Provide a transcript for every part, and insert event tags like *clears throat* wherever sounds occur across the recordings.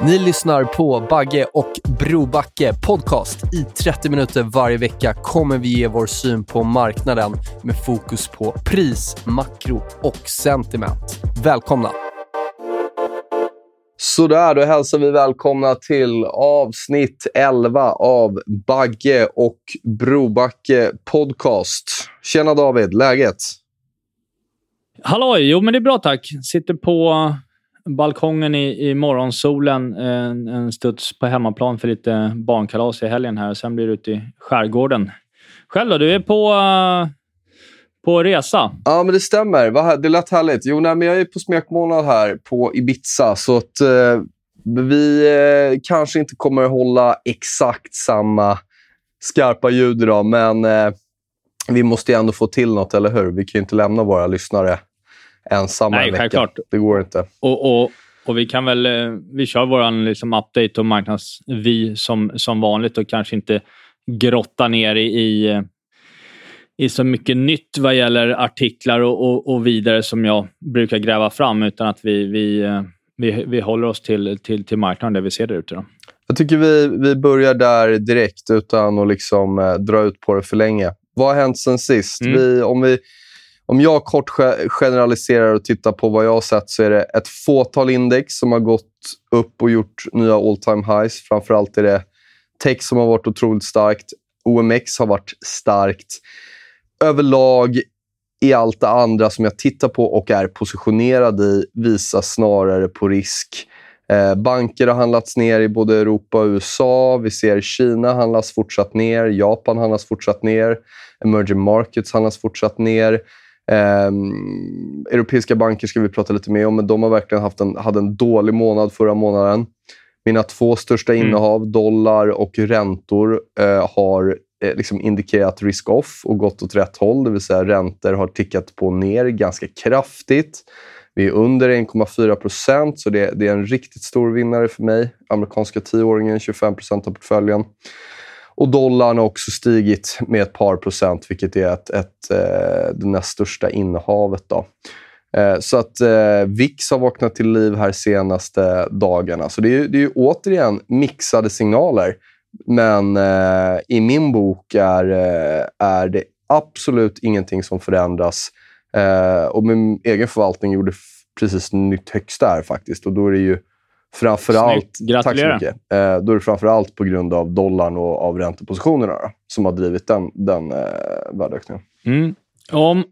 Ni lyssnar på Bagge och Brobacke podcast. I 30 minuter varje vecka kommer vi ge vår syn på marknaden med fokus på pris, makro och sentiment. Välkomna! Sådär, då hälsar vi välkomna till avsnitt 11 av Bagge och Brobacke podcast. Tjena David, läget? Halloj! Jo, men det är bra tack. Sitter på balkongen i, i morgonsolen en, en studs på hemmaplan för lite barnkalas i helgen här. Sen blir det ute i skärgården. Själv då? Du är på, eh, på resa? Ja, men det stämmer. Det lät härligt. Jo, nej, men jag är på smekmånad här på Ibiza, så att eh, vi eh, kanske inte kommer hålla exakt samma skarpa ljud idag, men eh, vi måste ju ändå få till något, eller hur? Vi kan ju inte lämna våra lyssnare ensamma Nej, en vecka. självklart. Det går inte. Och, och, och vi kan väl... eh, Vi kör vår liksom update och marknadsvy som, som vanligt och kanske inte grotta ner i, i, i så mycket nytt vad gäller artiklar och, och, och vidare som jag brukar gräva fram, utan att vi, vi, eh, vi, vi håller oss till, till, till marknaden, det vi ser där ute. då. Jag tycker vi, vi börjar där direkt utan att liksom, eh, dra ut på det för länge. Vad har hänt sen sist? Mm. Vi, om, vi, om jag kort generaliserar och tittar på vad jag har sett så är det ett fåtal index som har gått upp och gjort nya all time highs. Framförallt är det tech som har varit otroligt starkt. OMX har varit starkt. Överlag i allt det andra som jag tittar på och är positionerad i visar snarare på risk. Eh, banker har handlats ner i både Europa och USA. Vi ser Kina handlas fortsatt ner. Japan handlas fortsatt ner. Emerging markets handlas fortsatt ner. Ehm, europeiska banker ska vi prata lite mer om, men de har verkligen haft en, hade en dålig månad förra månaden. Mina två största Mm. innehav, dollar och räntor, eh, har eh, liksom indikerat risk-off och gått åt rätt håll. Det vill säga räntor har tickat på ner ganska kraftigt. Vi är under 1,4 procent, så det, det är en riktigt stor vinnare för mig. Amerikanska tioåringen, 25 procent av portföljen. Och dollarn har också stigit med ett par procent, vilket är ett, ett, eh, det näst största innehavet. Då. Eh, så att eh, VIX har vaknat till liv här senaste dagarna. Så det är, det är ju återigen mixade signaler. Men eh, i min bok är, eh, är det absolut ingenting som förändras. Eh, och min egen förvaltning gjorde precis nytt högsta här faktiskt. Och då är det ju framförallt... Tack så mycket. Eh, då är det framförallt på grund av dollarn och av räntepositionerna då, som har drivit den, den eh, värdeökningen. Mm. Om,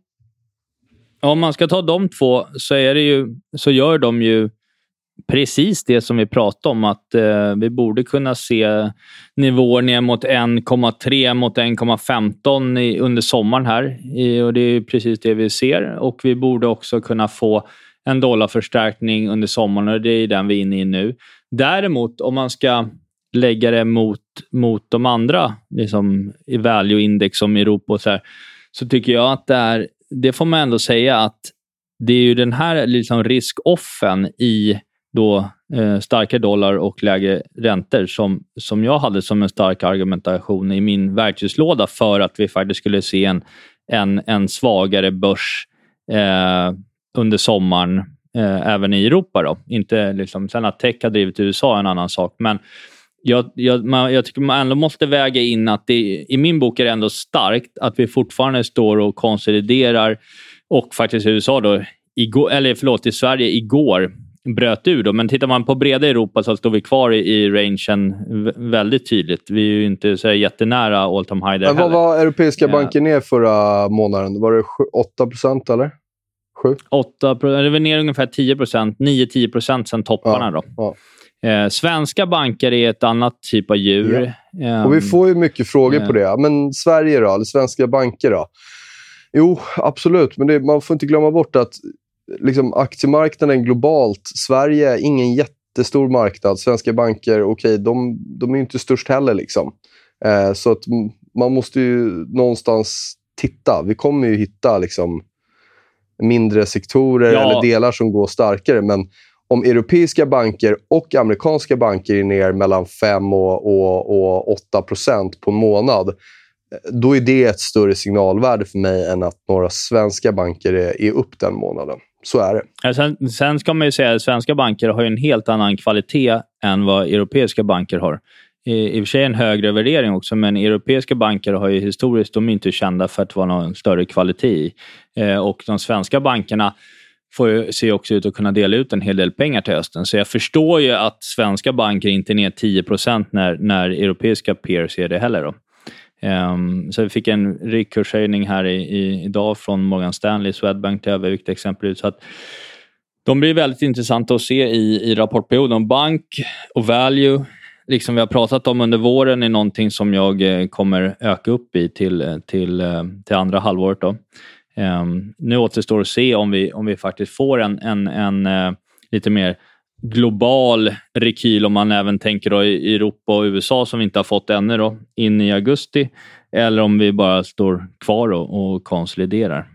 om man ska ta de två så, är det ju, så gör de ju precis det som vi pratade om, att eh, vi borde kunna se nivåer ner mot 1,3 mot 1,15 i- under sommaren här. I, och Det är precis det vi ser. Och Vi borde också kunna få en dollarförstärkning under sommaren och det är den vi är inne i nu. Däremot, om man ska lägga det mot, mot de andra liksom, i value-index som Europa och så här, så tycker jag att det är, det får man ändå säga att det är ju den här liksom risk-offen i då eh, starkare dollar och lägre räntor som, som jag hade som en stark argumentation i min verktygslåda för att vi faktiskt skulle se en, en, en svagare börs eh, under sommaren eh, även i Europa. Då. Inte liksom, sen att tech har drivit USA är en annan sak, men jag, jag, man, jag tycker man ändå måste väga in att det, i min bok är det ändå starkt att vi fortfarande står och konsoliderar och faktiskt i USA då igår, eller förlåt, i Sverige igår bröt ur. Då. Men tittar man på breda Europa så står vi kvar i, i rangen väldigt tydligt. Vi är ju inte så jättenära all time high där Men Vad var europeiska banker ner förra månaden? Var det 8 procent eller? 7? 8 Det var ner ungefär 10 procent. 9-10 procent sen topparna. Ja, då. Ja. Eh, svenska banker är ett annat typ av djur. Ja. Och vi får ju mycket frågor eh. på det. Men Sverige då? Eller svenska banker då? Jo, absolut. Men det, man får inte glömma bort att liksom, aktiemarknaden globalt, Sverige är ingen jättestor marknad. Svenska banker, okej, okay, de, de är inte störst heller. Liksom. Eh, så att man måste ju någonstans titta. Vi kommer ju hitta liksom, mindre sektorer ja. eller delar som går starkare. Men om europeiska banker och amerikanska banker är ner mellan 5 och, och, och 8 procent på en månad, då är det ett större signalvärde för mig än att några svenska banker är, är upp den månaden. Så är det. sen, sen ska man ju säga att svenska banker har en helt annan kvalitet än vad europeiska banker har. I, I och för sig en högre värdering också, men europeiska banker har ju historiskt, de är inte kända för att vara någon större kvalitet i. Eh, och de svenska bankerna får ju, ser också ut att kunna dela ut en hel del pengar till hösten. Så jag förstår ju att svenska banker inte är ner 10 när, när europeiska peers är det heller. Då. Um, så vi fick en riktkurshöjning här i, i, idag från Morgan Stanley, Swedbank till övervikt exempelvis. Så att de blir väldigt intressanta att se i, i rapportperioden. Bank och value, liksom vi har pratat om under våren, är någonting som jag eh, kommer öka upp i till, eh, till, eh, till andra halvåret. Då. Um, nu återstår att se om vi, om vi faktiskt får en, en, en uh, lite mer global rekyl om man även tänker då i Europa och USA som vi inte har fått ännu då, in i augusti eller om vi bara står kvar och, och konsoliderar.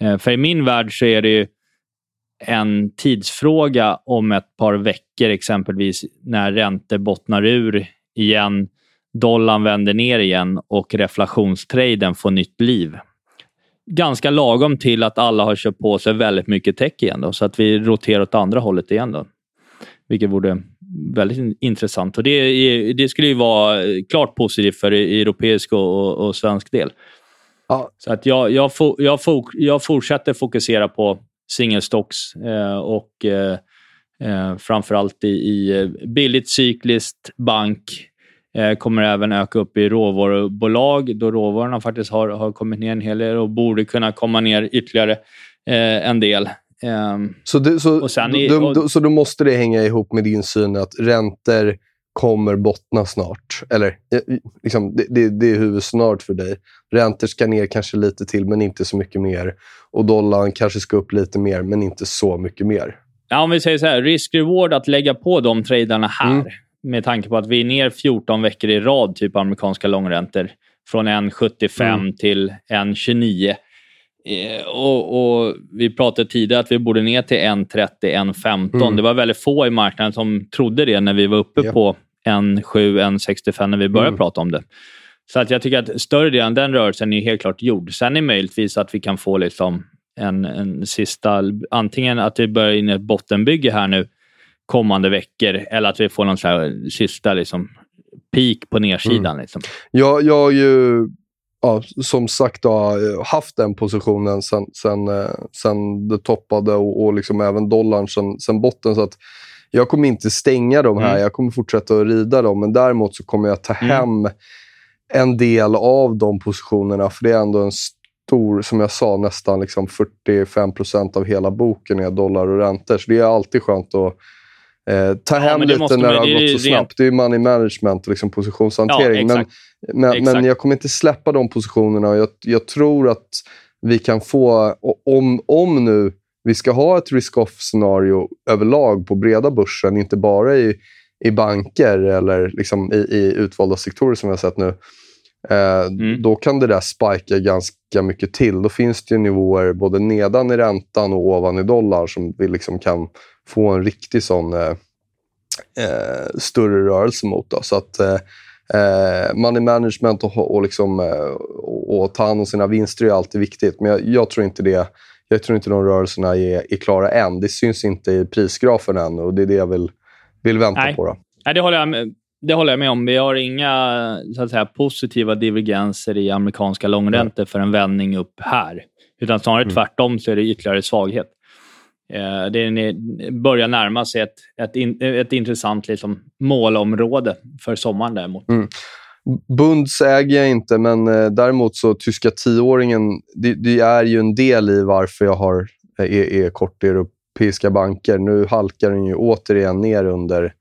Ehm, för i min värld så är det ju en tidsfråga om ett par veckor exempelvis när räntor bottnar ur igen, dollarn vänder ner igen och reflationstraden får nytt liv ganska lagom till att alla har köpt på sig väldigt mycket tech igen. Då, så att vi roterar åt andra hållet igen. Då. Vilket vore väldigt intressant. Och det, det skulle ju vara klart positivt för europeisk och, och, och svensk del. Ja. Så att jag, jag, jag, jag fortsätter fokusera på single stocks eh, och eh, eh, framförallt i, i billigt cykliskt bank kommer även öka upp i råvarubolag då råvarorna faktiskt har, har kommit ner en hel del och borde kunna komma ner ytterligare en del. Um, så, det, så, i, och, då, så då måste det hänga ihop med din syn att räntor kommer bottna snart? Eller eh, liksom, det, det, det är huvudsnart för dig. Räntor ska ner kanske lite till, men inte så mycket mer. Och dollarn kanske ska upp lite mer, men inte så mycket mer. Ja, om vi säger så här, risk-reward att lägga på de traderna här. Mm med tanke på att vi är ner 14 veckor i rad, typ amerikanska långräntor. Från 1,75 mm. till 1,29. Eh, och, och, Vi pratade tidigare att vi borde ner till 1,30, 1,15. Mm. Det var väldigt få i marknaden som trodde det när vi var uppe ja. på 1,7, 1,65 när vi började mm. prata om det. Så att jag tycker att större delen av den rörelsen är helt klart gjord. Sen är möjligtvis att vi kan få liksom en, en sista... Antingen att vi börjar in i ett bottenbygge här nu kommande veckor eller att vi får någon så sista liksom, peak på nedsidan. Mm. Liksom. Jag, jag har ju ja, som sagt då, haft den positionen sen, sen, eh, sen det toppade och, och liksom även dollarn sen, sen botten. Så att jag kommer inte stänga de här, mm. jag kommer fortsätta att rida dem. Men däremot så kommer jag ta mm. hem en del av de positionerna. För det är ändå en stor, som jag sa, nästan liksom 45% av hela boken är dollar och räntor. Så det är alltid skönt att Eh, ta ja, hem lite när det har gått så rent... snabbt. Det är money management och liksom positionshantering. Ja, men, men, men, jag kommer inte släppa de positionerna. Och jag, jag tror att vi kan få, om, om nu vi ska ha ett risk-off-scenario överlag på breda börsen, inte bara i, i banker eller liksom i, i utvalda sektorer som vi har sett nu. Eh, mm. Då kan det där spika ganska mycket till. Då finns det nivåer både nedan i räntan och ovan i dollar som vi liksom kan få en riktig sån eh, eh, större rörelse mot. Då. Så att eh, eh money management och, och, liksom, eh, och, och ta hand om sina vinster är alltid viktigt. Men jag, jag, tror inte det. Jag tror inte de rörelserna är, är klara än. Det syns inte i prisgrafen än och det är det jag vill, vill vänta Nej. på. Då. Nej, det håller jag med. Det håller jag med om. Vi har inga så att säga, positiva divergenser i amerikanska långräntor för en vändning upp här. Utan snarare mm. tvärtom så är det ytterligare svaghet. eh, det börjar närma sig ett, ett, in, ett intressant liksom, målområde för sommaren däremot. Mm. Bunds äger jag inte, men eh, däremot så tyska tioåringen, det, det, är ju en del i varför jag har, är, är kort i europeiska banker. Nu halkar den ju återigen ner under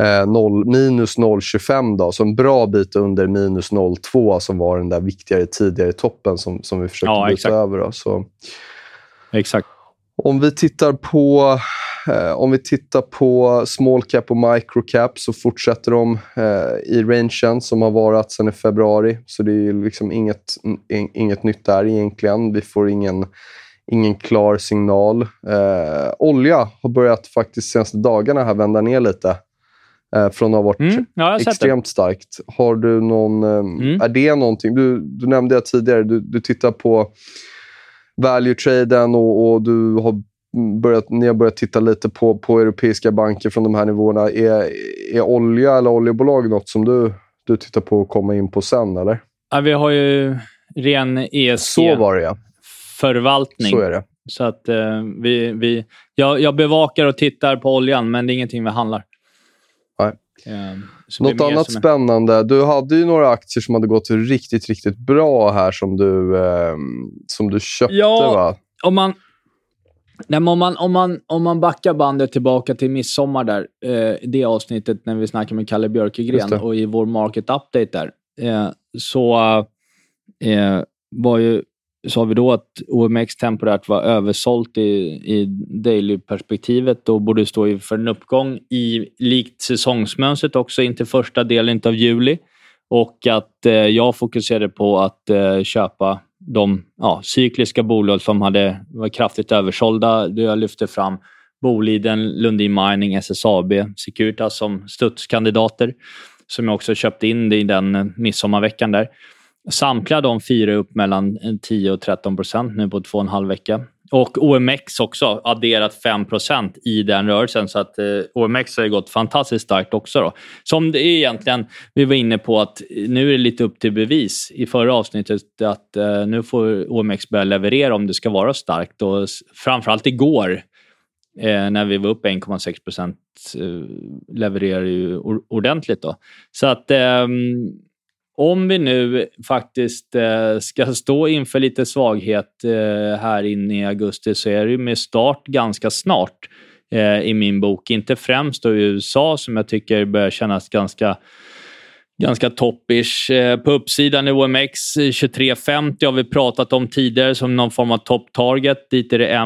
eh, 0, minus 0,25 då, så en bra bit under minus 0,2 som var den där viktigare tidigare toppen som, som vi försökte ja, byta över. Då, så. Exakt. Om vi tittar på eh, om vi tittar på small cap och micro cap så fortsätter de eh, i rangen som har varit sedan i februari. Så det är liksom inget, in, inget nytt där egentligen. Vi får ingen, ingen klar signal. Eh, olja har börjat faktiskt senaste dagarna här vända ner lite. Eh, från att ha varit mm, ja, extremt starkt. Har du någon... Eh, mm. Är det någonting... Du, du nämnde det tidigare, du, du tittar på value-traden och, och, du har börjat, ni har börjat titta lite på, på europeiska banker från de här nivåerna. Är, är olja eller oljebolag något som du, du tittar på att komma in på sen, eller? Ja, vi har ju ren ESG. Så det. Så är det. Så att eh, vi, vi, jag, jag bevakar och tittar på oljan, men det är ingenting vi handlar. Eh, Något annat är... spännande. Du hade ju några aktier som hade gått riktigt, riktigt bra här som du, eh, som du köpte, ja, va? Om man, nej, om, man, om, man, om man backar bandet tillbaka till midsommar, där, eh, det avsnittet när vi snackade med Kalle Björkegren och i vår market update där, eh, så eh, var ju sa vi då att OMX temporärt var översålt i, i daily-perspektivet och borde stå inför en uppgång i likt säsongsmönstret också in till första delen av juli. Och att eh, jag fokuserade på att eh, köpa de ja, cykliska bolag som hade, var kraftigt översålda. Jag lyfte fram Boliden, Lundin Mining, SSAB, Securitas som studskandidater som jag också köpte in i den eh, midsommarveckan där. Samtliga de fyra är upp mellan eh, 10 och 13 procent nu på två och en halv vecka. Och OMX också adderat 5 procent i den rörelsen. Så att eh, OMX har gått fantastiskt starkt också. Då. Som det är egentligen, vi var inne på att nu är det lite upp till bevis i förra avsnittet att eh, nu får OMX börja leverera om det ska vara starkt. Och framförallt igår eh, när vi var upp 1,6 procent eh, levererar ju ordentligt. Då. Så att ehm, om vi nu faktiskt eh, ska stå inför lite svaghet eh, här inne i augusti så är det med start ganska snart eh, i min bok. Inte främst då i USA som jag tycker börjar kännas ganska ganska toppish. Eh, på uppsidan i OMX 2350 har vi pratat om tidigare som någon form av top target. Dit är det 1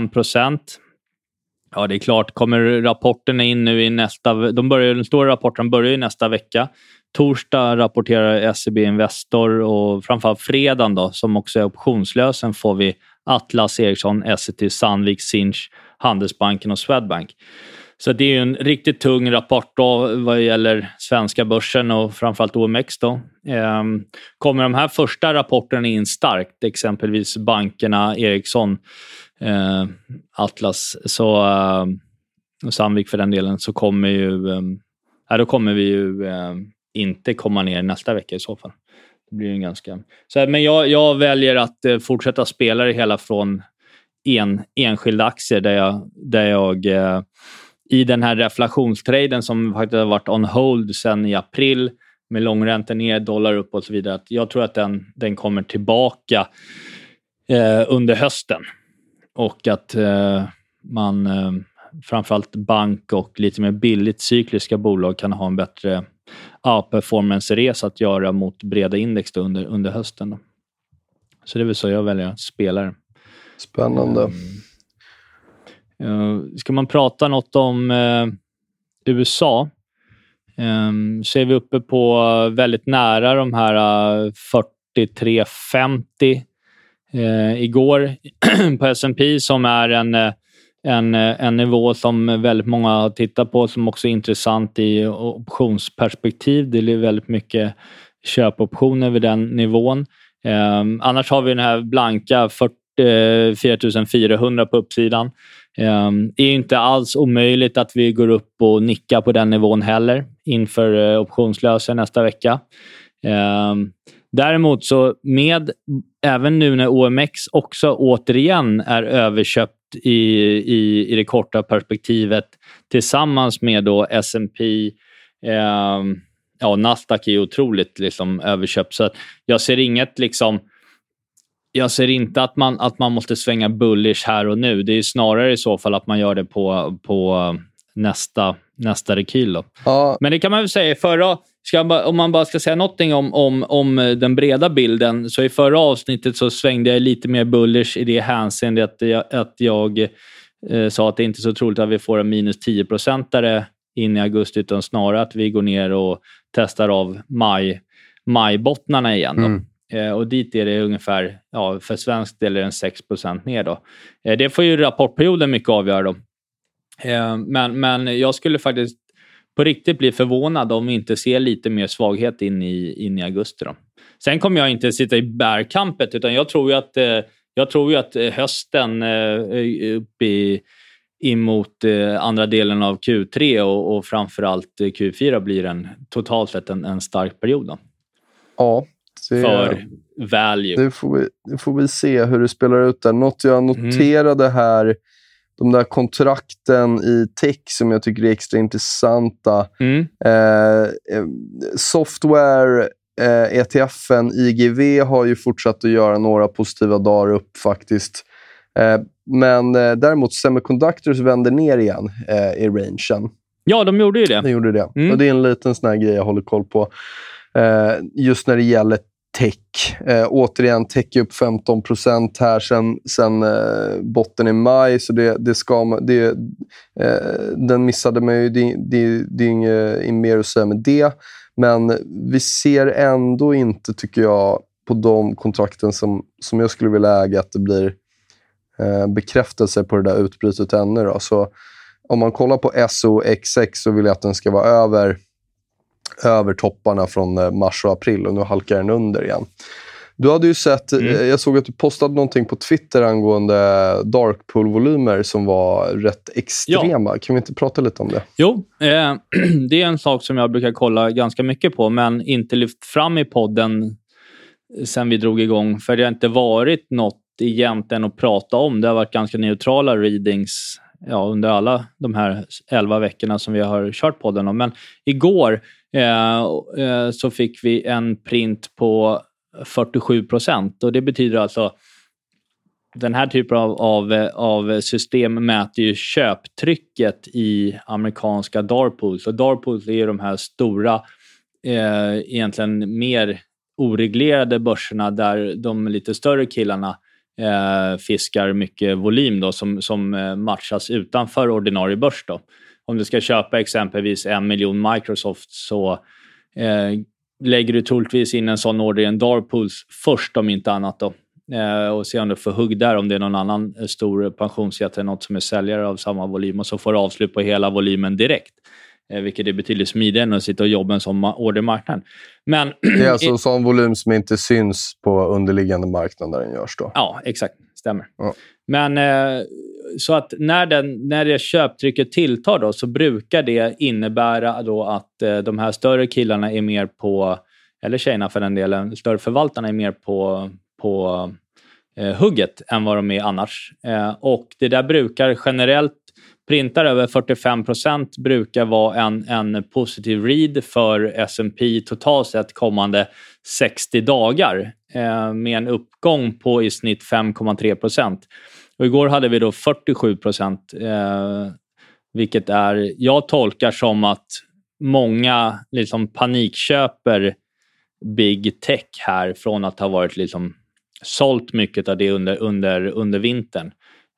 Ja, det är klart. Kommer rapporterna in nu i nästa... De börjar, de stora rapporten börjar ju nästa vecka. Torsdag rapporterar SEB Investor och framförallt fredagen då, som också är optionslösen får vi Atlas, Ericsson, Essity, Sandvik, Sinch, Handelsbanken och Swedbank. Så det är en riktigt tung rapport då vad gäller svenska börsen och framförallt OMX. Då. Ehm, kommer de här första rapporterna in starkt, exempelvis bankerna, Ericsson, eh, Atlas så, eh, och Sandvik för den delen, så kommer ju, eh, då kommer vi ju eh, inte komma ner nästa vecka i så fall. Det blir en ganska... Så, men jag, jag väljer att eh, fortsätta spela det hela från en, enskilda aktier där jag, där jag eh, i den här reflationstraden som faktiskt har varit on hold sedan i april med långräntor ner, dollar upp och så vidare. Att jag tror att den, den kommer tillbaka eh, under hösten och att eh, man eh, framförallt bank och lite mer billigt cykliska bolag kan ha en bättre performance-resa att göra mot breda index under, under hösten. Då. Så det är väl så jag väljer att spela Spännande. Uh, ska man prata något om uh, USA um, så är vi uppe på väldigt nära de här uh, 43,50 uh, igår *clears throat* på S&P som är en en, eh, en nivå som väldigt många har tittat på som också är intressant i optionsperspektiv. Det är väldigt mycket köpoptioner vid den nivån. Eh, annars har vi den här blanka 44 400 eh, på uppsidan. Eh, det är inte alls omöjligt att vi går upp och nickar på den nivån heller inför eh, optionslösen nästa vecka. Eh, däremot så med, även nu när OMX också återigen är överköpt i, i, i det korta perspektivet tillsammans med då S&P eh, ja, Nasdaq är otroligt liksom, överköpt. Så jag ser inget liksom jag ser inte att man, att man måste svänga bullish här och nu. Det är snarare i så fall att man gör det på, på nästa, nästa rekyl. Ja. Men det kan man väl säga. Förra, ska, om man bara ska säga någonting om, om, om den breda bilden, så i förra avsnittet så svängde jag lite mer bullish i det hänseendet att jag, att jag eh, sa att det inte är så troligt att vi får en minus 10 procentare in i augusti, utan snarare att vi går ner och testar av maj, majbottnarna igen. Mm. Eh, och dit är det ungefär, ja, för svensk del är den 6 ner. Då. Eh, det får ju rapportperioden mycket avgöra. Då. Eh, men, men jag skulle faktiskt på riktigt bli förvånad om vi inte ser lite mer svaghet in i, in i augusti. Då. Sen kommer jag inte sitta i bärkampet, utan jag tror ju att, eh, jag tror ju att hösten eh, upp i emot eh, andra delen av Q3 och, och framförallt Q4 blir en totalt sett en, en stark period. Då. Ja, det, för value. Det får, vi, det får vi se hur det spelar ut där. Något jag mm. noterade mm. här, de där kontrakten i tech som jag tycker är extra intressanta. Mm. Eh, eh software eh, ETFen IGV har ju fortsatt att göra några positiva dagar upp faktiskt. Eh, men eh, däremot Semiconductors vänder ner igen eh, i rangen. Ja, de gjorde ju det. De gjorde det. Mm. Och det är en liten sån grej jag håller koll på. Eh, just när det gäller tech. Eh, återigen, tech är upp 15 här sen, sen eh, botten i maj, så det, det ska det, eh, Den missade man ju. Det, det, det är inget mer att säga med det. Men vi ser ändå inte, tycker jag, på de kontrakten som, som jag skulle vilja äga, att det blir eh, bekräftelse på det där utbrytet ännu. Då. Så om man kollar på SOXX så vill jag att den ska vara över över topparna från eh, mars och april och nu halkar den under igen. Du hade ju sett, mm. Eh, jag såg att du postade någonting på Twitter angående dark pool-volymer som var rätt extrema. Ja. Kan vi inte prata lite om det? Jo, eh, *clears throat* det är en sak som jag brukar kolla ganska mycket på, men inte lyft fram i podden sen vi drog igång, för det har inte varit något egentligen att prata om. Det har varit ganska neutrala readings ja, under alla de här elva veckorna som vi har kört podden om. Men igår Eh, eh, så fick vi en print på 47 procent och det betyder alltså den här typen av, av, av system mäter ju köptrycket i amerikanska darpools. Och darpools är de här stora, eh, egentligen mer oreglerade börserna där de lite större killarna eh, fiskar mycket volym då, som, som eh, matchas utanför ordinarie börs. Då om du ska köpa exempelvis en miljon Microsoft så eh, lägger du troligtvis in en sån order i en Darpools först om inte annat. Då. Eh, och se om du får hugg där om det är någon annan eh, stor pensionsjätte eller något som är säljare av samma volym och så får du avslut på hela volymen direkt. Eh, vilket är betydligt smidigare än att sitta och jobba en sån ordermarknad. Men, *clears throat* det är alltså en sån volym som inte syns på underliggande marknad där den görs då? Ja, exakt. Stämmer. Ja. Men eh, så att när, den, när det köptrycket tilltar då, så brukar det innebära då att eh, de här större killarna är mer på, eller tjejerna för den delen, större förvaltarna är mer på, på eh, hugget än vad de är annars. Eh, och det där brukar generellt Printar över 45 procent brukar vara en, en positiv read för S&P totalt sett kommande 60 dagar eh, med en uppgång på i snitt 5,3 procent. Och igår hade vi då 47 procent, eh, vilket är, jag tolkar som att många liksom panikköper big tech här från att ha varit liksom sålt mycket av det under, under, under vintern.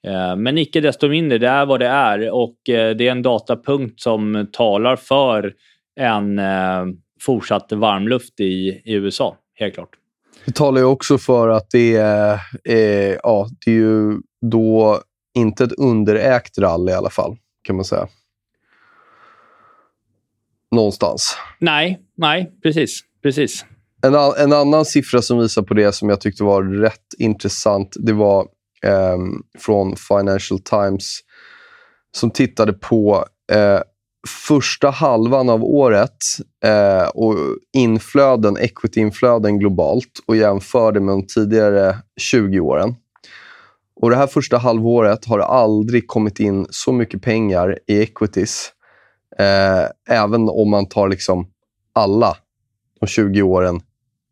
Eh, men icke desto mindre, det är vad det är och eh, det är en datapunkt som talar för en eh, fortsatt varmluft i, i USA, helt klart. Det talar ju också för att det är, eh, ja, det är ju då inte ett underägt rally i alla fall, kan man säga. Någonstans. Nej, nej, precis. precis. En, en annan siffra som visar på det som jag tyckte var rätt intressant, det var eh, från Financial Times som tittade på eh, första halvan av året eh, och inflöden, equity-inflöden globalt och jämförde med de tidigare 20 åren. Och Det här första halvåret har det aldrig kommit in så mycket pengar i equities. Eh, även om man tar liksom alla de 20 åren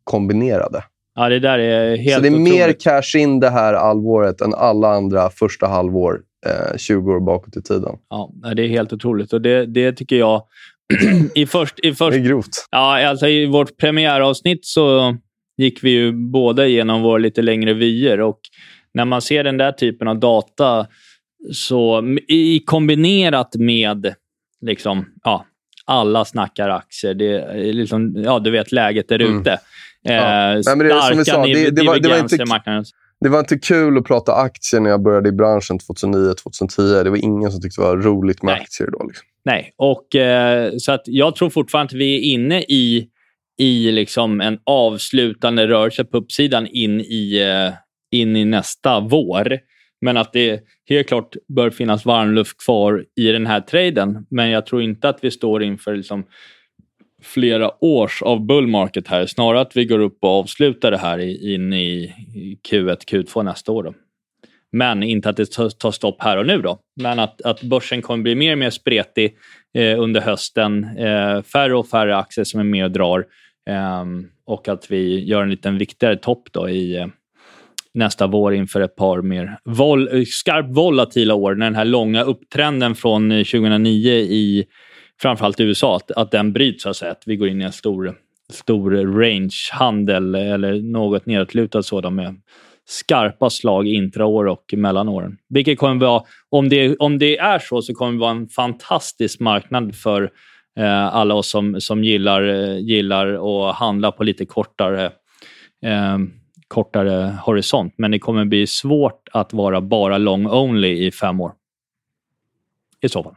kombinerade. Ja, det där är helt Så det är otroligt. mer cash in det här halvåret än alla andra första halvår eh, 20 år bakåt i tiden. Ja, det är helt otroligt. Och det, det tycker jag... *clears throat* I först, i först, Det är grovt. ja, alltså I vårt premiäravsnitt så gick vi ju båda igenom våra lite längre vyer. Och när man ser den där typen av data så i kombinerat med liksom, ja, alla snackar aktier. Det är liksom, ja, du vet läget där Mm. ute. Ja. Eh, Nej, men det är som starka sa, det- det var- det var divergenser inte- i marknaden. Det var inte kul att prata aktier när jag började i branschen 2009-2010. Det var ingen som tyckte det var roligt med Nej. aktier då. Liksom. Nej, och eh, så att jag tror fortfarande att vi är inne i, i liksom en avslutande rörelse på uppsidan in i, eh, in i nästa vår. Men att det helt klart bör finnas varmluft kvar i den här traden. Men jag tror inte att vi står inför liksom flera års av bull market här. Snarare att vi går upp och avslutar det här in i Q1, Q2 nästa år. Då. Men inte att det tar stopp här och nu. då. Men att, att börsen kommer bli mer och mer spretig eh, under hösten. Eh, färre och färre aktier som är med och drar. Eh, och att vi gör en liten viktigare topp då i eh, nästa vår inför ett par mer vol skarpt volatila år. När den här långa upptrenden från eh, 2009 i framförallt USA, att, att den bryts. Så att, säga. att vi går in i en stor, stor range-handel eller något nedåtlutad sådan med skarpa slag intraår och mellanåren. Vilket kommer vara, om det, om det är så, så kommer det vara en fantastisk marknad för eh, alla oss som, som gillar, eh, gillar att handla på lite kortare, eh, kortare horisont. Men det kommer bli svårt att vara bara long only i fem år. I så fall.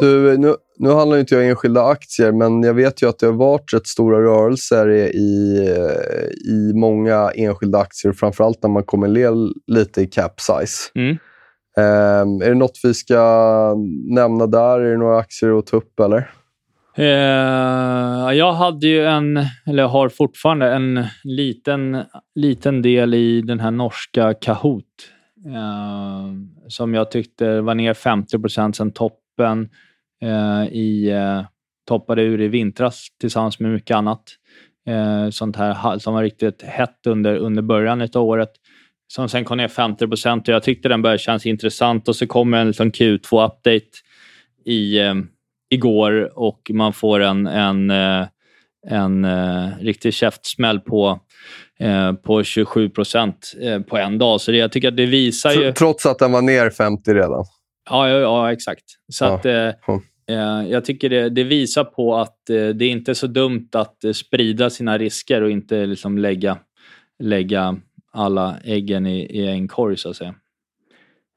Du, nu, nu handlar inte jag enskilda aktier, men jag vet ju att det har varit rätt stora rörelser i, i många enskilda aktier, framförallt när man kommer ner lite i cap size. Mm. Ehm, är det något vi ska nämna där? Är det några aktier att ta upp? Eller? Eh, jag hade ju en, eller har fortfarande en liten, liten del i den här norska Kahoot. Eh, som jag tyckte var ner 50% sen toppen. Eh, i, eh, toppade ur i vintras tillsammans med mycket annat. Eh, sånt här som var riktigt hett under, under början av året. Som sen kom ner 50 och jag tyckte den började kännas intressant och så kommer en liksom Q2-update i, eh, igår och man får en, en, eh, en eh, riktig käftsmäll på, på 27 procent på en dag. Så det, jag tycker att det visar ju... Tr- Trots att den var ner 50 redan. Ja, ja, ja exakt. Så Ja. att, eh, eh, jag tycker det, det visar på att eh, det är inte så dumt att eh, sprida sina risker och inte liksom lägga, lägga alla äggen i, i en korg, så att säga.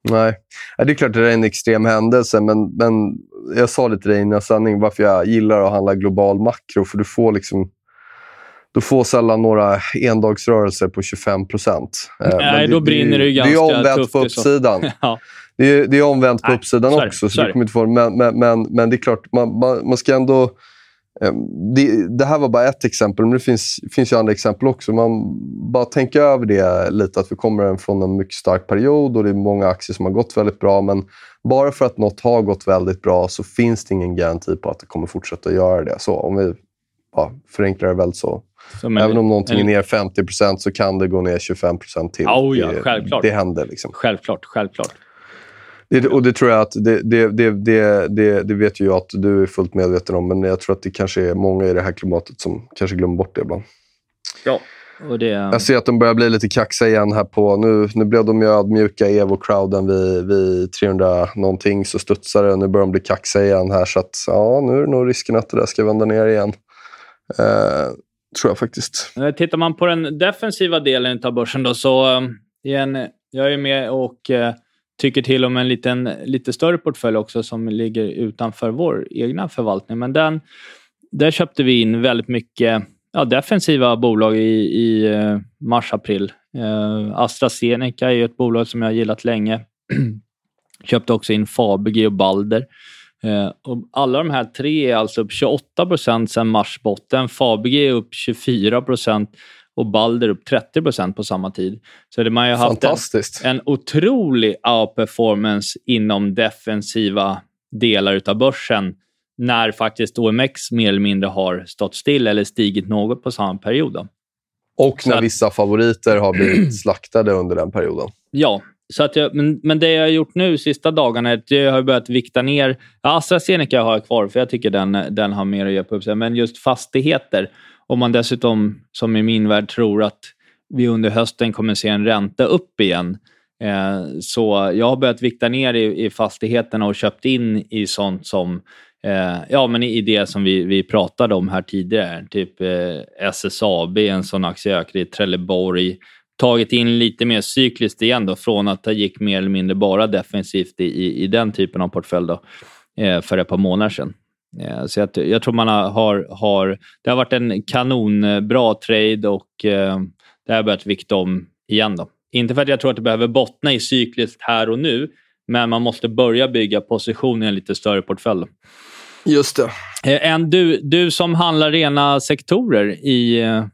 Nej, Ja, det är klart att det är en extrem händelse, men, men jag sa det till dig innan sändning varför jag gillar att handla global makro. För du får liksom du får sällan några endagsrörelser på 25 procent. Nej, då brinner det ju Det är ganska omvänt tufft på uppsidan. *laughs* ja. Det är, det är omvänt på Nej, uppsidan är det, också. så är det. kommer inte få, men, men, men, men det är klart, man, man, man ska ändå... eh, Det, det här var bara ett exempel, men det finns, finns ju andra exempel också. Man bara tänker över det lite, att vi kommer från en mycket stark period och det är många aktier som har gått väldigt bra. Men bara för att något har gått väldigt bra så finns det ingen garanti på att det kommer fortsätta göra det. Så om vi ja, förenklar det väl så. Som en- Även om någonting är en- ner 50% så kan det gå ner 25% till. Oh ja, det, självklart. det händer. Liksom. Självklart, självklart. Det, och det tror jag att det, det, det, det, vet ju jag att du är fullt medveten om, men jag tror att det kanske är många i det här klimatet som kanske glömmer bort det ibland. Ja. Och det, Jag ser att de börjar bli lite kaxiga igen här på... Nu, nu blev de ju ödmjuka Evo-crowden vid, vid 300 någonting, så studsar det. Nu börjar de bli kaxiga igen här, så att ja, nu är det nog risken att det där ska vända ner igen. Eh, tror jag faktiskt. Eh, Tittar man på den defensiva delen av börsen då, så eh, igen, jag är med och eh, tycker till om en liten, lite större portfölj också som ligger utanför vår egna förvaltning. Men den, där köpte vi in väldigt mycket ja, defensiva bolag i, i mars-april. Eh, eh AstraZeneca är ju ett bolag som jag har gillat länge. *clears throat* Köpte också in Fabege och Balder. Eh, och alla de här tre är alltså upp 28 procent sedan marsbotten. Fabege är upp 24 procent och Balder upp 30 procent på samma tid. Så det, man har ju haft en, en otrolig outperformance inom defensiva delar av börsen när faktiskt OMX mer eller mindre har stått still eller stigit något på samma period. Då. Och när att- vissa favoriter har blivit *clears throat* slaktade under den perioden. Ja, så att jag, men, men det jag har gjort nu sista dagarna är att jag har börjat vikta ner. Ja, AstraZeneca har jag kvar för jag tycker den, den har mer att göra på uppsidan. Men just fastigheter, om man dessutom som i min värld tror att vi under hösten kommer se en ränta upp igen. Eh, så jag har börjat vikta ner i, i fastigheterna och köpt in i sånt som Eh, ja, men i det som vi, vi pratade om här tidigare, typ eh, SSAB, en sån aktie jag ökade i Trelleborg, tagit in lite mer cykliskt igen då, från att det gick mer eller mindre bara defensivt i, i, i den typen av portfölj då, eh, för ett par månader sedan. Eh, så jag, jag tror man har, har. Det har varit en kanonbra trade och eh, det har börjat vikta om igen. Då. Inte för att jag tror att det behöver bottna i cykliskt här och nu, men man måste börja bygga position i en lite större portfölj. Just det. Eh, En, du, du som handlar rena sektorer i eh,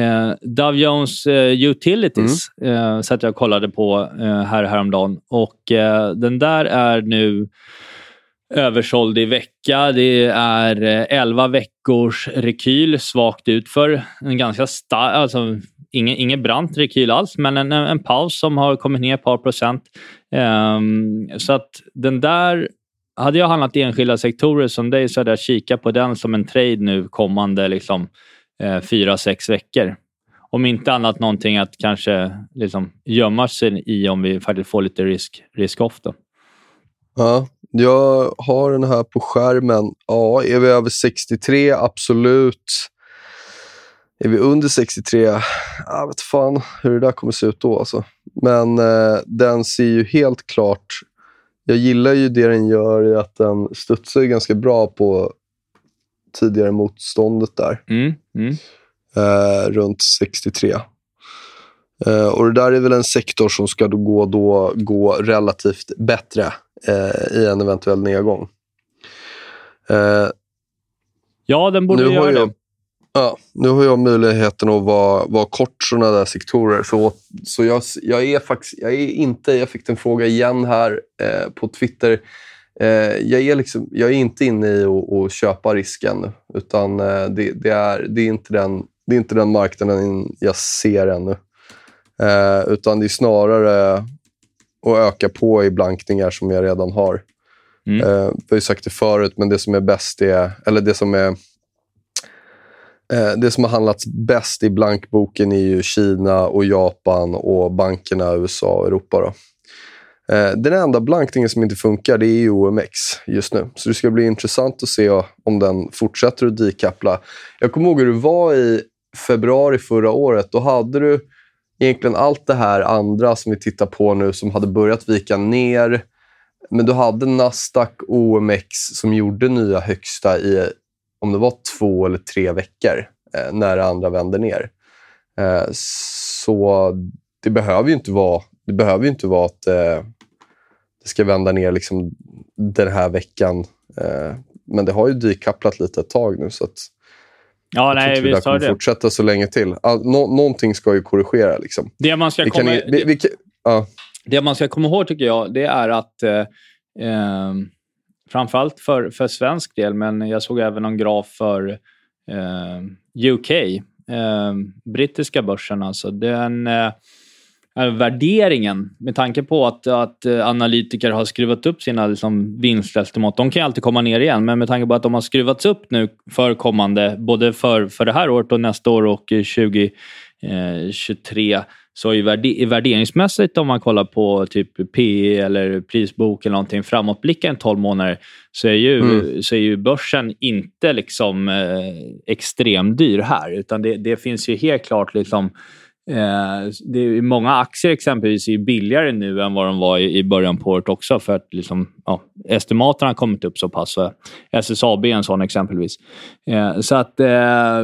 eh, Dow Jones eh, Utilities, eh, så att jag kollade på eh, här häromdagen. Och eh, den där är nu översåld i vecka. Det är eh, 11 veckors rekyl, svagt utför. En ganska stark, alltså ingen, ingen brant rekyl alls, men en, en paus som har kommit ner ett par procent. Um, så att den där hade jag handlat i enskilda sektorer som dig så hade jag kikat på den som en trade nu kommande liksom, eh, fyra, sex veckor. Om inte annat någonting att kanske liksom, gömma sig i om vi faktiskt får lite risk, risk off. Då. Ja, jag har den här på skärmen. Ja, är vi över 63? Absolut. Är vi under 63? Jag vet fan hur det där kommer se ut då. Alltså. Men eh, den ser ju helt klart... Jag gillar ju det den gör i att den studsar ganska bra på tidigare motståndet där. Mm, mm. eh, runt 63. Eh, och det där är väl en sektor som ska då gå, då, gå relativt bättre eh, i en eventuell nedgång. Eh, Ja, den borde göra jag, det. ja, nu har jag möjligheten att vara, vara kort sådana där sektorer. Så, så jag, jag är faktiskt jag är inte, jag fick en fråga igen här eh, på Twitter. Eh, jag, är liksom, jag är inte inne i att att köpa risken, utan eh, det, det, är, det, är inte den, det är inte den marknaden jag ser ännu. Eh, utan det är snarare att öka på i blankningar som jag redan har. Mm. Eh, vi har ju sagt det förut, men det som är bäst är, eller det som är eh, det som har handlats bäst i blankboken är ju Kina och Japan och bankerna USA och Europa. Då. Eh, Den enda blankningen som inte funkar det är ju OMX just nu. Så det ska bli intressant att se om den fortsätter att decoupla. Jag kommer ihåg hur det var i februari förra året. Då hade du egentligen allt det här andra som vi tittar på nu som hade börjat vika ner. Men du hade Nasdaq OMX som gjorde nya högsta i, om det var två eller tre veckor, eh, när det andra vände ner. Eh, så det behöver ju inte vara, det behöver ju inte vara att eh, det ska vända ner liksom den här veckan. Eh, men det har ju decouplat lite ett tag nu. Så att Ja, nej, har kommer det. fortsätta så länge till. All, nå, någonting ska ju korrigera. Liksom. Det man ska Vi kan, komma... vi, vi, ja. Det man ska komma ihåg tycker jag, det är att eh, eh, framförallt för, för svensk del, men jag såg även någon graf för eh, UK, eh, brittiska börsen alltså. Den eh, värderingen, med tanke på att, att eh, analytiker har skruvat upp sina liksom, vinstestimat. De kan ju alltid komma ner igen, men med tanke på att de har skruvats upp nu för kommande, både för, för det här året och nästa år och eh, 2023 så är värde, värderingsmässigt om man kollar på typ PE eller prisbok eller någonting framåtblickande 12 månader så är ju, Mm. så är ju börsen inte liksom eh, extremdyr här utan det, det finns ju helt klart liksom Eh, det är, många aktier exempelvis är billigare nu än vad de var i, i början på året också för att liksom, ja, estimaten har kommit upp så pass. SSAB är en sån exempelvis. Eh, så att... Eh,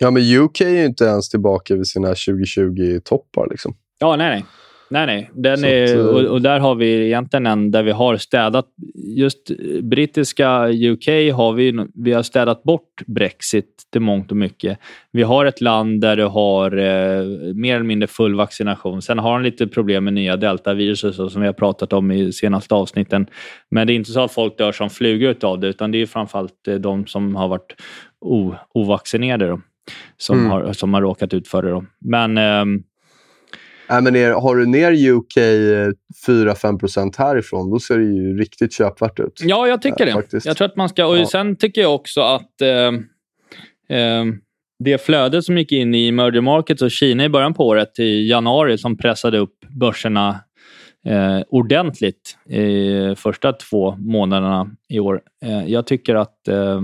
Ja, men UK är ju inte ens tillbaka vid sina 2020-toppar. Liksom. ja, nej, nej. Nej, nej. Den Så är, att, eh, och, och där har vi egentligen en där vi har städat... Just brittiska UK har vi, vi har städat bort Brexit till mångt och mycket. Vi har ett land där du har eh, mer eller mindre full vaccination. Sen har de lite problem med nya deltaviruset som vi har pratat om i senaste avsnitten. Men det är inte så att folk dör som flugor av det utan det är framförallt eh, de som har varit o, ovaccinerade då, som, Mm. har, som har råkat ut för det. Då. Men ehm, Nej, men är, har du ner UK eh, 4-5 härifrån, då ser det ju riktigt köpvärt ut. Ja, jag tycker Ja, det. faktiskt. Jag tror att man ska... Och Ja. Sen tycker jag också att eh, eh, det flödet som gick in i merger markets och Kina i början på året, i januari, som pressade upp börserna eh, ordentligt i första två månaderna i år. Eh, jag tycker att eh,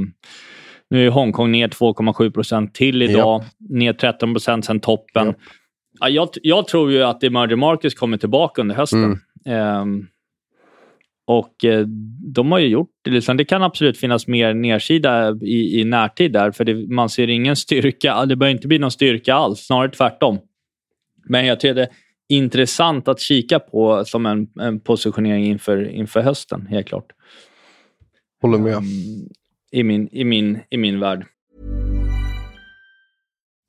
nu är Hongkong ner 2,7 procent till idag, ner 13 procent sen toppen. Japp. Ja, jag, jag tror ju att emerging markets kommer tillbaka under hösten. Mm. Ehm, och eh, de har ju gjort det. Liksom. Det kan absolut finnas mer nedsida i, i närtid där, för det, man ser ingen styrka. Det bör inte bli någon styrka alls, snarare tvärtom. Men jag tycker det är intressant att kika på som en, en positionering inför, inför hösten, helt klart. Håller med. Mm, I min, i min, i min värld.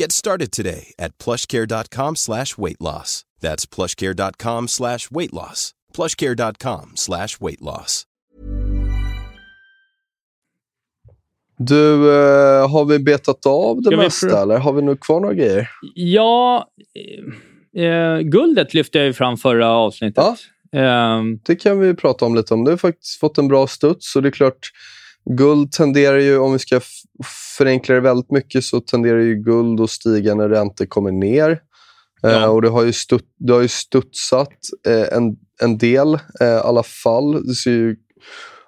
Get started today at plushcare.com slash weight loss. That's plushcare.com slash weight loss. plushcare.com slash weight loss. Du, eh, har vi betat av det vi mesta pröva? eller har vi nu kvar några grejer? Ja, eh, guldet lyfte jag ju fram förra avsnittet. Ja. Ehm, Det kan vi prata om lite om. Det har faktiskt fått en bra studs och det är klart, guld tenderar ju, om vi ska förenkla det väldigt mycket, så tenderar ju guld att stiga när räntor kommer ner. Eh, Ja. och det har ju, stut, det har ju studsat eh, en, en del eh, i alla fall. Det ser ju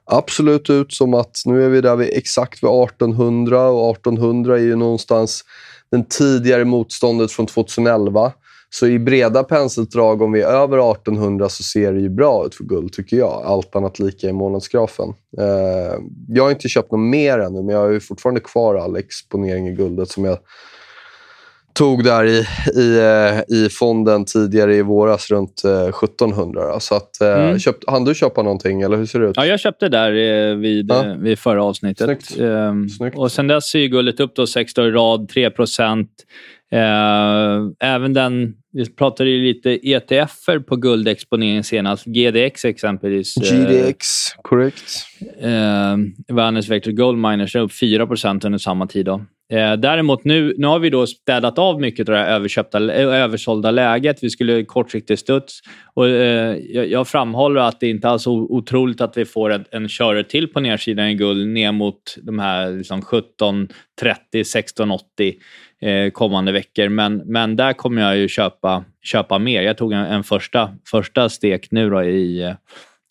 absolut ut som att nu är vi där vid exakt vid 1800 och 1800 är ju någonstans den tidigare motståndet från 2011. Så i breda penseldrag, om vi är över 1800 så ser det ju bra ut för guld tycker jag. Allt annat lika i månadsgrafen. Eh, jag har inte köpt något mer ännu, men jag har fortfarande kvar all exponering i guldet som jag tog där i, i, eh, i fonden tidigare i våras runt eh, 1700. då. Så att, eh, Mm. köpt, hann du köpa någonting eller hur ser det ut? Ja, jag köpte där eh, vid, Ja. eh, vid förra avsnittet. Snyggt. Ehm, Snyggt. Och sen dess är guldet upp då sex dagar i rad, 3 eh, Även den, vi pratade ju lite ETFer på guldexponering senast. GDX exempelvis. eh, GDX, korrekt. Eh, Världens Vector Gold Miners är upp 4% under samma tid. Då. Eh, däremot nu, nu har vi då städat av mycket av det här överköpta, eh, översålda läget. Vi skulle kortsiktig studs. Och, eh, jag, framhåller att det inte alls är otroligt att vi får en, en körare till på nedsidan i guld ner mot de här liksom 17, 30, 16, 80 eh, kommande veckor. Men, men där kommer jag ju köpa, köpa mer. Jag tog en, en första, första stek nu då i, eh,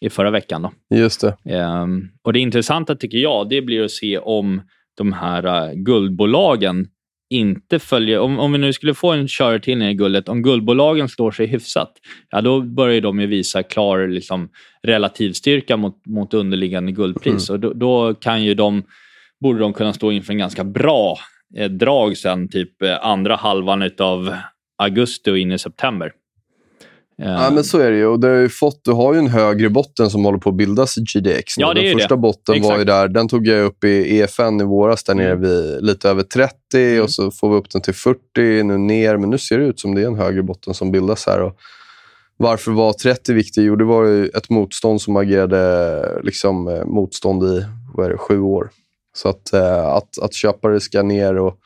i förra veckan. Då. Just det. Ehm, och Det intressanta tycker jag, det blir att se om de här eh, guldbolagen inte följer... Om, om vi nu skulle få en körare till ner i guldet, om guldbolagen står sig hyfsat, ja, då börjar de ju visa klar liksom, relativstyrka mot, mot underliggande guldpris. Och då, då kan ju de, borde de kunna stå inför en ganska bra eh, drag sen, typ eh, andra halvan av augusti och in i september. Ja, men så är det ju. Och det har fått, du har ju en högre botten som håller på att bildas i GDX. nu. Ja, det är den första det. botten var ju Exakt. där, den tog jag upp i EFN i våras, där nere Mm. vid lite över 30 Mm. och så får vi upp den till 40, nu ner. Men nu ser det ut som det är en högre botten som bildas här. Och varför var 30 viktigt? Jo, det var ju ett motstånd som agerade liksom, eh, motstånd i vad är det, sju år. Så att, eh, att, att köpare ska ner och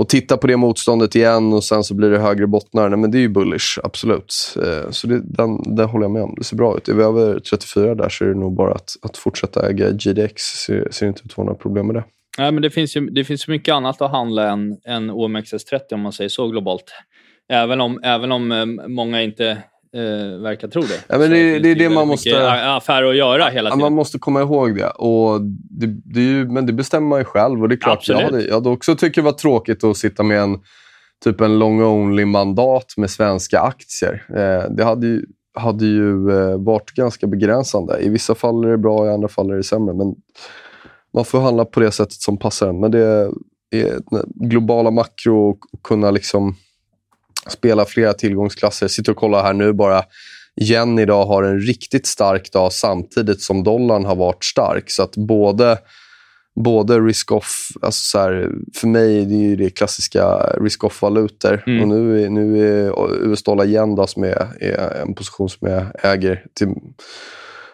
och titta på det motståndet igen och sen så blir det högre bottnar. Nej, men det är ju bullish, absolut. Eh, Så det, den, den håller jag med om. Det ser bra ut. Är vi över 34 där så är det nog bara att, att fortsätta äga GDX. Ser, ser inte ut att vara några problem med det. Nej, men det finns ju det finns mycket annat att handla än, än OMXS30 om man säger så globalt. Även om, även om eh, många inte eh, verkar tro det. Ja, men det- finns det är det man måste- affärer att göra hela tiden. man måste komma ihåg det. Och det, det är ju, men det bestämmer man ju själv. Och det är klart, jag hade, jag hade också tyckt det var tråkigt att sitta med en typ en long-only-mandat med svenska aktier. Eh, det hade ju, hade ju eh, varit ganska begränsande. I vissa fall är det bra, i andra fall är det sämre. Men man får handla på det sättet som passar en. Men det är globala makro och kunna liksom spela flera tillgångsklasser. Sitter och kollar här nu bara. Yen idag har en riktigt stark dag samtidigt som dollarn har varit stark. Så att både, både risk-off, alltså så här, för mig det är ju det klassiska risk-off-valutor. Mm. Och nu är, nu är US-dollar yen då, som är, är en position som jag äger till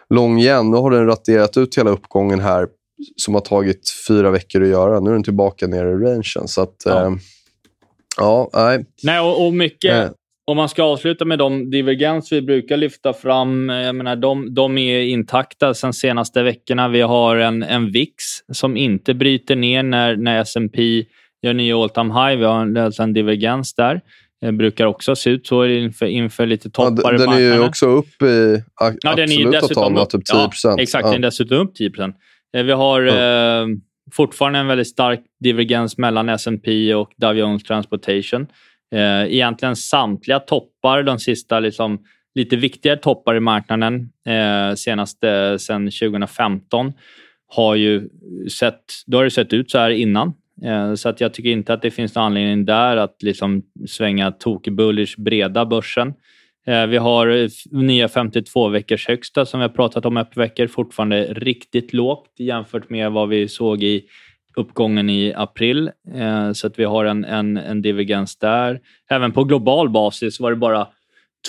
lång yen. Nu har den raderat ut hela uppgången här som har tagit fyra veckor att göra. Nu är den tillbaka nere i rangen. Så att, Ja. ja, ja nej. Nej, och, och mycket, Eh. om man ska avsluta med de divergens vi brukar lyfta fram, eh, jag menar, de, de är intakta sen senaste veckorna. Vi har en, en VIX som inte bryter ner när, när S&P gör nya all time high. Vi har en, alltså en divergens där. Det brukar också se ut så inför, inför lite Ja, toppar i den är ju också upp i a- Ja, absoluta tal typ 10 Ja, exakt, den är dessutom upp 10 Eh, Vi har Ja. eh, fortfarande en väldigt stark divergens mellan S&P och Dow Jones Transportation. Eh, egentligen samtliga toppar, de sista liksom, lite viktigare toppar i marknaden eh, senaste sen 2015 har ju sett, då har det sett ut så här innan. Eh, så att jag tycker inte att det finns någon anledning där att liksom svänga tokbullish breda börsen. Eh, vi har eh, nya 52 veckors högsta som vi har pratat om ett par veckor. Fortfarande riktigt lågt jämfört med vad vi såg i uppgången i april. Eh, så att vi har en, en, en divergens där. Även på global basis var det bara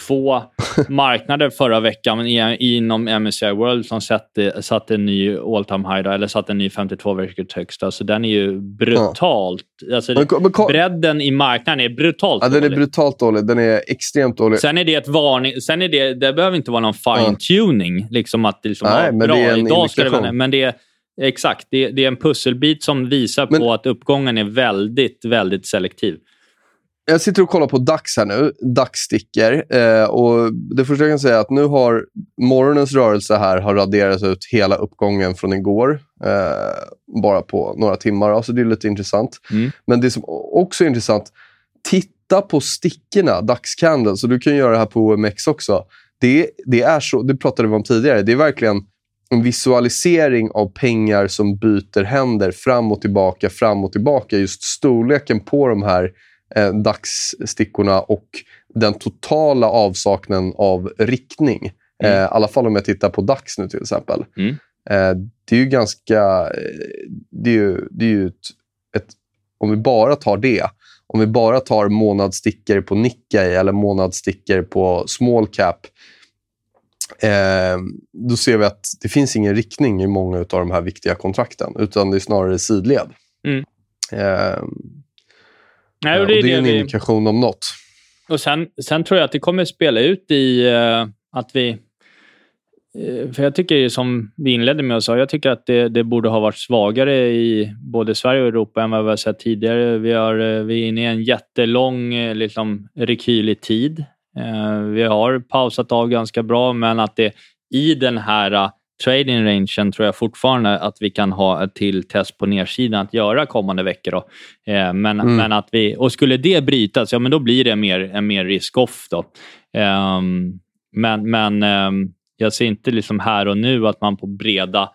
två *laughs* marknader förra veckan inom MSCI World som satte, satte en ny all time high, eller satte en ny 52 veckors högsta. Så den är ju brutalt... Alltså, Men, men, bredden i marknaden är brutalt ja, den är dålig. brutalt dålig. Den är extremt dålig. Sen är det ett varning. Sen är det, det behöver inte vara någon fine-tuning. Liksom att det liksom, Nej, ja, men bra, det är en idag ska det indikation. vara, Men det är, exakt, det, det är en pusselbit som visar Men- på att uppgången är väldigt, väldigt selektiv. Jag sitter och kollar på DAX här nu. DAX-sticker. Eh, och det första jag kan säga är att nu har morgonens rörelse här har raderat ut hela uppgången från igår. Eh, bara på några timmar. Alltså det är lite intressant. Mm. Men det som också är intressant, titta på stickorna, DAX-candle. Så du kan göra det här på OMX också. Det, det är så, det pratade vi om tidigare. Det är verkligen en visualisering av pengar som byter händer fram och tillbaka, fram och tillbaka. Just storleken på de här eh, dagsstickorna och den totala avsaknaden av riktning. Mm. Eh, I alla fall om jag tittar på DAX nu till exempel. Mm. Eh, det är ju ganska... eh, Det är ju, det är ju ett, ett... Om vi bara tar det. Om vi bara tar månadsstickor på Nikkei eller månadsstickor på small cap. Eh, då ser vi att det finns ingen riktning i många av de här viktiga kontrakten. Utan det är snarare sidled. Mm. Eh, Nej, och och det det är är det en vi, indikation om något. och sen, sen tror jag att det kommer spela ut i eh, att vi... eh, För jag tycker som vi inledde med att säga, jag tycker att det, det borde ha varit svagare i både Sverige och Europa än vad vi har sett tidigare. Vi, har, eh, vi är inne i en jättelång eh, liksom, rekylig tid. Eh, Vi har pausat av ganska bra, men att det i den här eh, trading rangen tror jag fortfarande att vi kan ha ett till test på nedsidan att göra kommande veckor. Då. Eh, Men, Mm. men att vi, och skulle det brytas, ja men då blir det mer, en mer risk-off. Då. Ehm, men men ehm, jag ser inte liksom här och nu att man på breda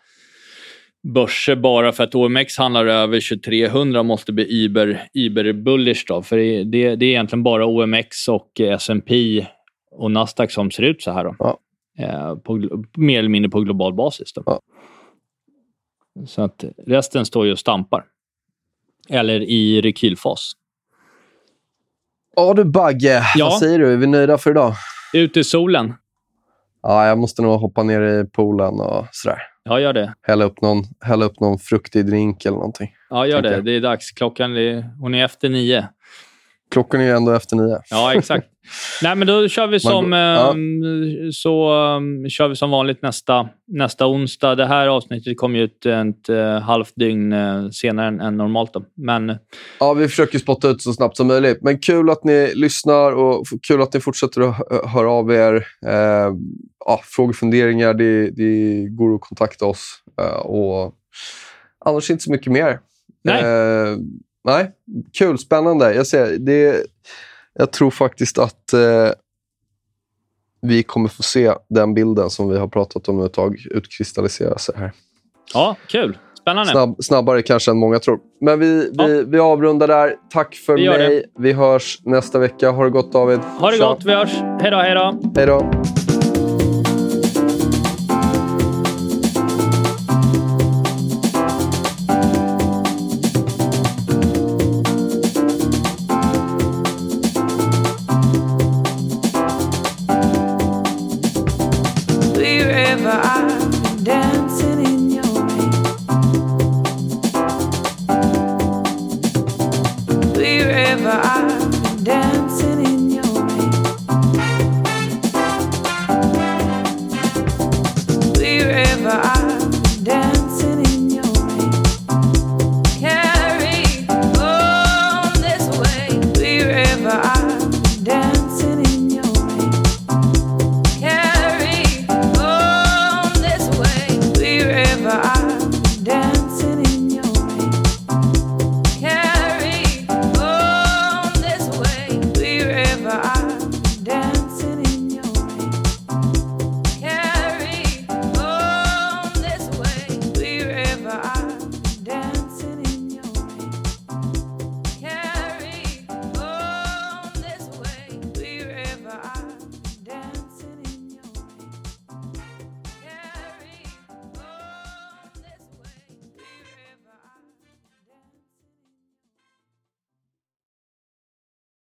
börser bara för att OMX handlar över 2300 måste bli Uber, Uber bullish. Då. För det, det, det är egentligen bara OMX och S&P och Nasdaq som ser ut så här. Då. Ja. Eh, på, mer eller mindre på global basis. Ja. Så att resten står ju och stampar. Eller i rekylfas. Ja du Bagge, Ja. vad säger du? Är vi nöjda för idag? Ute i solen. Ja, jag måste nog hoppa ner i poolen och sådär. Ja, gör det. Hälla upp någon, hälla upp någon fruktig drink eller någonting. Ja, gör det. jag. Det är dags. Klockan är, hon är efter nio. Klockan är ju ändå efter nio. Ja, exakt. Nej, men då kör vi som, går- ja. ehm, så, ehm, kör vi som vanligt nästa, nästa onsdag. Det här avsnittet kommer ju ut ett eh, halvt dygn eh, senare än, än normalt. Då. Men Ja, vi försöker spotta ut så snabbt som möjligt. Men kul att ni lyssnar och kul att ni fortsätter att hö- höra av er. Eh, ja, frågor, funderingar, det, det går att kontakta oss. Eh, och annars inte så mycket mer. Nej. Nej, kul, spännande. Jag, ser, det, jag tror faktiskt att eh, vi kommer få se den bilden som vi har pratat om ett tag utkristallisera sig här. ja, kul. Spännande. Snabb, snabbare kanske än många tror. Men vi, vi, vi avrundar där. Tack för Vi mig. Vi hörs nästa vecka. Ha det gott David. Ha det Tja. gott. Vi hörs. Hej då, hej då. Hej då.